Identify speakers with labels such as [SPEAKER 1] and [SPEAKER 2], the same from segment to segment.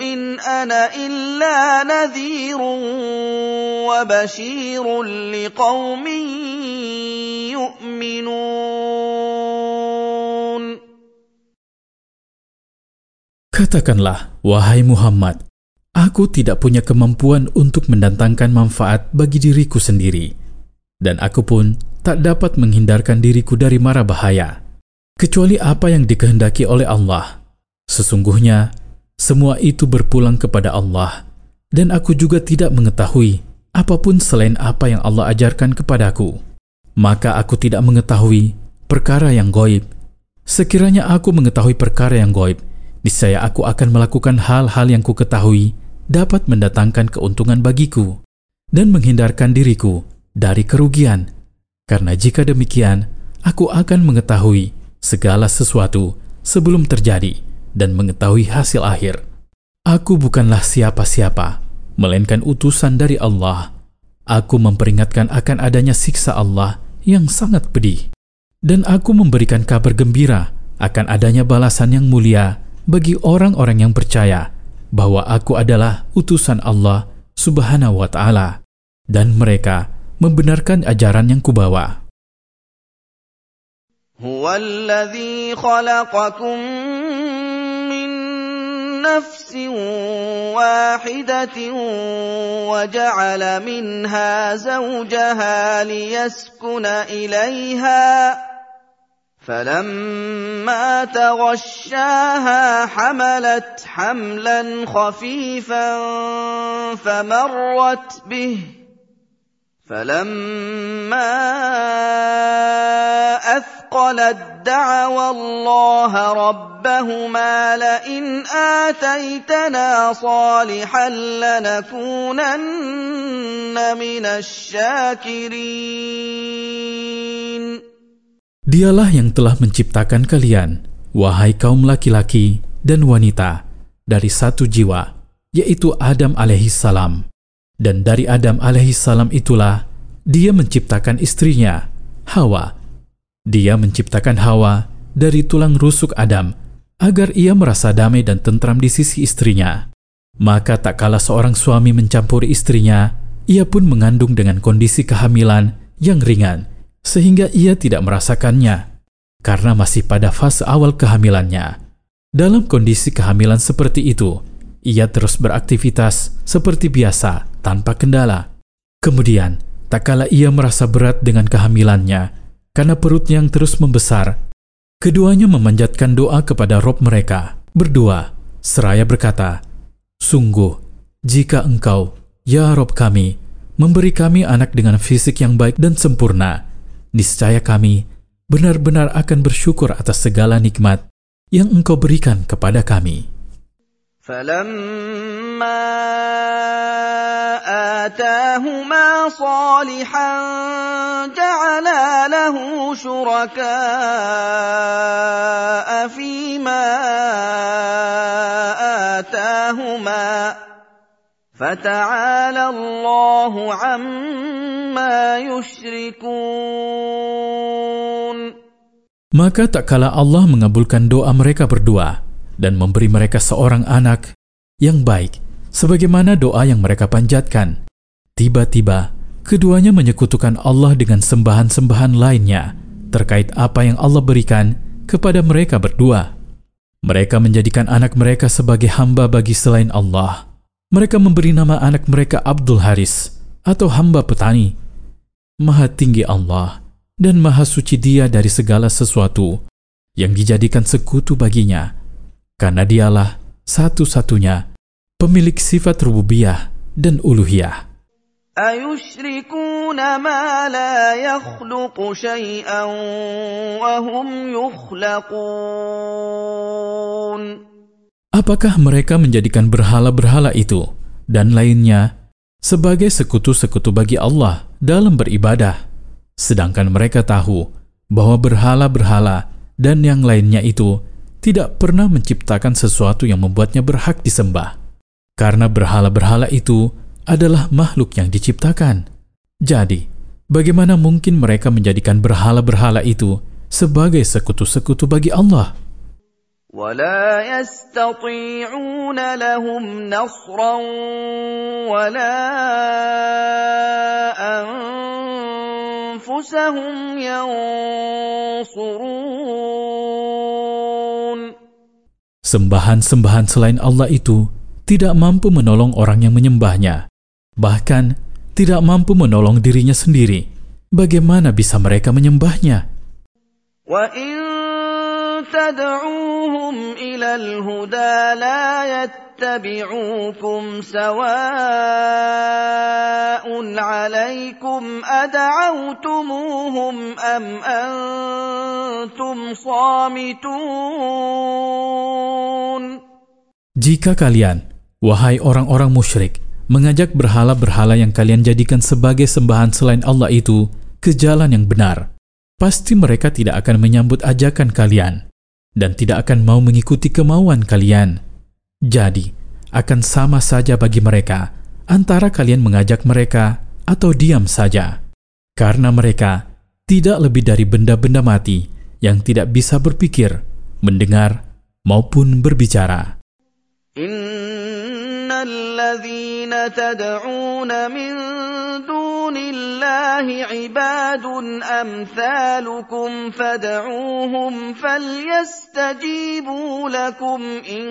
[SPEAKER 1] ان انا الا نذير وبشير لقوم يؤمنون
[SPEAKER 2] Katakanlah, wahai Muhammad, Aku tidak punya kemampuan untuk mendatangkan manfaat bagi diriku sendiri, dan aku pun tak dapat menghindarkan diriku dari mara bahaya, kecuali apa yang dikehendaki oleh Allah. Sesungguhnya, semua itu berpulang kepada Allah, dan aku juga tidak mengetahui apa pun selain apa yang Allah ajarkan kepadaku. Maka aku tidak mengetahui perkara yang goib. Sekiranya aku mengetahui perkara yang goib, niscaya aku akan melakukan hal-hal yang ku ketahui dapat mendatangkan keuntungan bagiku dan menghindarkan diriku dari kerugian. Karena jika demikian, aku akan mengetahui segala sesuatu sebelum terjadi dan mengetahui hasil akhir. Aku bukanlah siapa-siapa, melainkan utusan dari Allah. Aku memperingatkan akan adanya siksa Allah yang sangat pedih. Dan aku memberikan kabar gembira akan adanya balasan yang mulia bagi orang-orang yang percaya bahwa aku adalah utusan Allah Subhanahu wa taala dan mereka membenarkan ajaran yang kubawa.
[SPEAKER 1] هو الذي خلقكم من نفس واحدة وجعل منها زوجها ليسكن إليها فلما تغشاها حملت حملا خفيفا فمرت به فلما اثقلت دعوا الله ربهما لئن اتيتنا صالحا لنكونن من الشاكرين
[SPEAKER 2] Dialah yang telah menciptakan kalian, wahai kaum laki-laki dan wanita, dari satu jiwa, yaitu Adam alaihi salam. Dan dari Adam alaihi salam itulah dia menciptakan istrinya, Hawa. dia menciptakan Hawa dari tulang rusuk Adam agar ia merasa damai dan tentram di sisi istrinya. Maka tak kala seorang suami mencampuri istrinya, ia pun mengandung dengan kondisi kehamilan yang ringan sehingga ia tidak merasakannya karena masih pada fase awal kehamilannya. Dalam kondisi kehamilan seperti itu, ia terus beraktivitas seperti biasa tanpa kendala. Kemudian, tak kala ia merasa berat dengan kehamilannya karena perutnya yang terus membesar, keduanya memanjatkan doa kepada Rob mereka berdua seraya berkata, Sungguh, jika engkau, ya Rob kami, memberi kami anak dengan fisik yang baik dan sempurna, niscaya kami benar-benar akan bersyukur atas segala nikmat yang engkau berikan kepada kami.
[SPEAKER 1] فلما آتاهما صالحا جعلا له شركاء فيما آتاهما فتعالى الله عما يشركون
[SPEAKER 2] Maka tak kala Allah mengabulkan doa mereka berdua dan memberi mereka seorang anak yang baik sebagaimana doa yang mereka panjatkan. Tiba-tiba, keduanya menyekutukan Allah dengan sembahan-sembahan lainnya terkait apa yang Allah berikan kepada mereka berdua. Mereka menjadikan anak mereka sebagai hamba bagi selain Allah. Mereka memberi nama anak mereka Abdul Haris atau hamba petani. Maha tinggi Allah dan maha suci dia dari segala sesuatu yang dijadikan sekutu baginya, karena dialah satu-satunya pemilik sifat rububiyah dan uluhiyah.
[SPEAKER 1] أيشركون ما لا يخلق شيئا وهم يخلقون
[SPEAKER 2] Apakah mereka menjadikan berhala-berhala itu dan lainnya sebagai sekutu-sekutu bagi Allah dalam beribadah, sedangkan mereka tahu bahwa berhala-berhala dan yang lainnya itu tidak pernah menciptakan sesuatu yang membuatnya berhak disembah, karena berhala-berhala itu adalah makhluk yang diciptakan. Jadi, bagaimana mungkin mereka menjadikan berhala-berhala itu sebagai sekutu-sekutu bagi Allah?
[SPEAKER 1] ولا يستطيعون لهم نصرا ولا انفسهم ينصرون
[SPEAKER 2] Sembahan-sembahan selain Allah itu tidak mampu menolong orang yang menyembahnya, bahkan tidak mampu menolong dirinya sendiri. Bagaimana bisa mereka menyembahnya?
[SPEAKER 1] وَإِن تدعوهم إلى الهدى لا يتبعوكم سواء عليكم أدعوتموهم أم أنتم صامتون
[SPEAKER 2] Jika kalian, wahai orang-orang musyrik, mengajak berhala-berhala yang kalian jadikan sebagai sembahan selain Allah itu ke jalan yang benar, pasti mereka tidak akan menyambut ajakan kalian dan tidak akan mau mengikuti kemauan kalian. Jadi, akan sama saja bagi mereka antara kalian mengajak mereka atau diam saja, karena mereka tidak lebih dari benda-benda mati yang tidak bisa berpikir, mendengar, maupun berbicara.
[SPEAKER 1] الذين تدعون من دون الله عباد أمثالكم فدعوهم فليستجيبوا لكم إن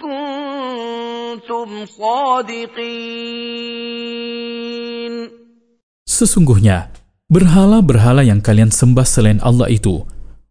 [SPEAKER 1] كنتم صادقين
[SPEAKER 2] Sesungguhnya, berhala-berhala yang kalian sembah selain Allah itu,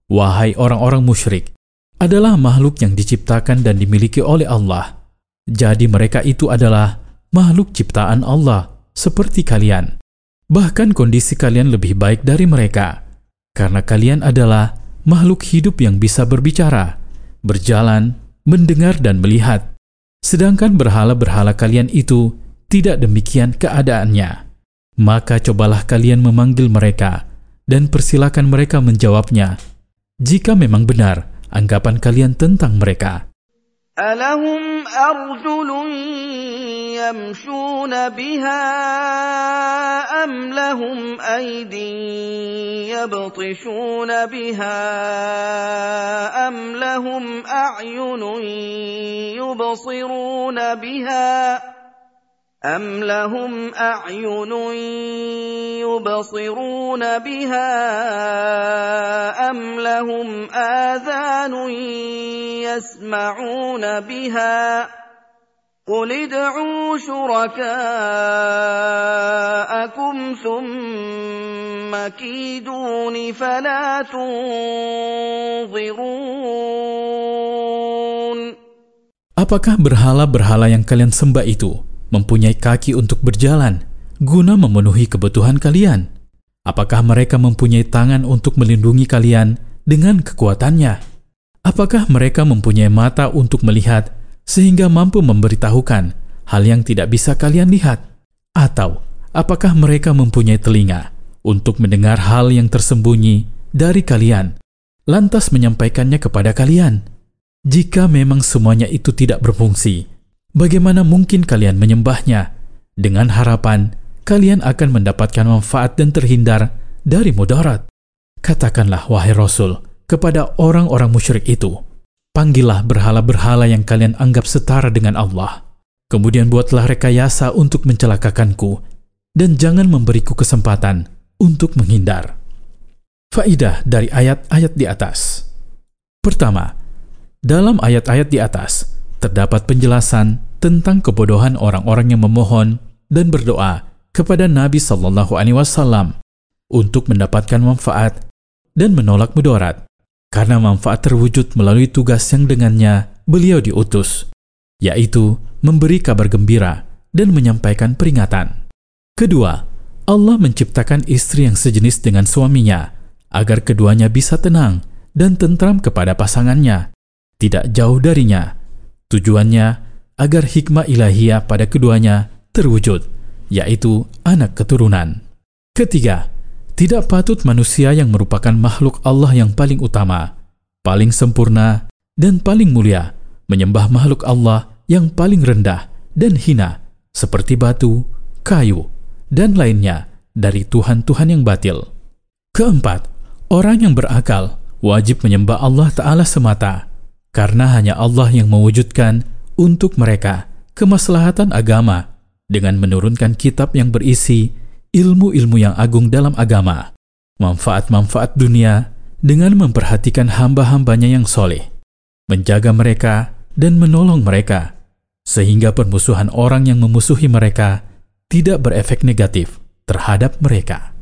[SPEAKER 2] wahai orang-orang musyrik, adalah makhluk yang diciptakan dan dimiliki oleh Allah. Jadi mereka itu adalah makhluk ciptaan Allah seperti kalian. Bahkan kondisi kalian lebih baik dari mereka. Karena kalian adalah makhluk hidup yang bisa berbicara, berjalan, mendengar dan melihat. Sedangkan berhala-berhala kalian itu tidak demikian keadaannya. Maka cobalah kalian memanggil mereka dan persilakan mereka menjawabnya. Jika memang benar anggapan kalian tentang mereka.
[SPEAKER 1] ألهم أرجل يمشون بها أم لهم أيد يبطشون بها أم لهم أعين يبصرون بها أم لهم أعين يبصرون بها أم لهم آذان يسمعون بها قل ادعوا شركاءكم ثم كيدون فلا تنظرون
[SPEAKER 2] Apakah berhala-berhala yang kalian sembah itu? Mempunyai kaki untuk berjalan guna memenuhi kebutuhan kalian? Apakah mereka mempunyai tangan untuk melindungi kalian dengan kekuatannya? Apakah mereka mempunyai mata untuk melihat sehingga mampu memberitahukan hal yang tidak bisa kalian lihat? Atau apakah mereka mempunyai telinga untuk mendengar hal yang tersembunyi dari kalian, lantas menyampaikannya kepada kalian? Jika memang semuanya itu tidak berfungsi, bagaimana mungkin kalian menyembahnya dengan harapan kalian akan mendapatkan manfaat dan terhindar dari mudarat? Katakanlah, wahai Rasul, kepada orang-orang musyrik itu, panggillah berhala-berhala yang kalian anggap setara dengan Allah. Kemudian buatlah rekayasa untuk mencelakakanku, dan jangan memberiku kesempatan untuk menghindar. Faidah dari ayat-ayat di atas. Pertama, dalam ayat-ayat di atas terdapat penjelasan tentang kebodohan orang-orang yang memohon dan berdoa kepada Nabi Shallallahu Alaihi Wasallam untuk mendapatkan manfaat dan menolak mudarat karena manfaat terwujud melalui tugas yang dengannya beliau diutus, yaitu memberi kabar gembira dan menyampaikan peringatan. Kedua, Allah menciptakan istri yang sejenis dengan suaminya agar keduanya bisa tenang dan tentram kepada pasangannya, tidak jauh darinya, Tujuannya agar hikmah ilahiyah pada keduanya terwujud, yaitu anak keturunan. Ketiga, tidak patut manusia yang merupakan makhluk Allah yang paling utama, paling sempurna, dan paling mulia menyembah makhluk Allah yang paling rendah dan hina seperti batu, kayu, dan lainnya dari Tuhan-Tuhan yang batil. Keempat, orang yang berakal wajib menyembah Allah Ta'ala semata karena hanya Allah yang mewujudkan untuk mereka kemaslahatan agama dengan menurunkan kitab yang berisi ilmu-ilmu yang agung dalam agama, manfaat-manfaat dunia dengan memperhatikan hamba-hambanya yang soleh, menjaga mereka dan menolong mereka, sehingga permusuhan orang yang memusuhi mereka tidak berefek negatif terhadap mereka.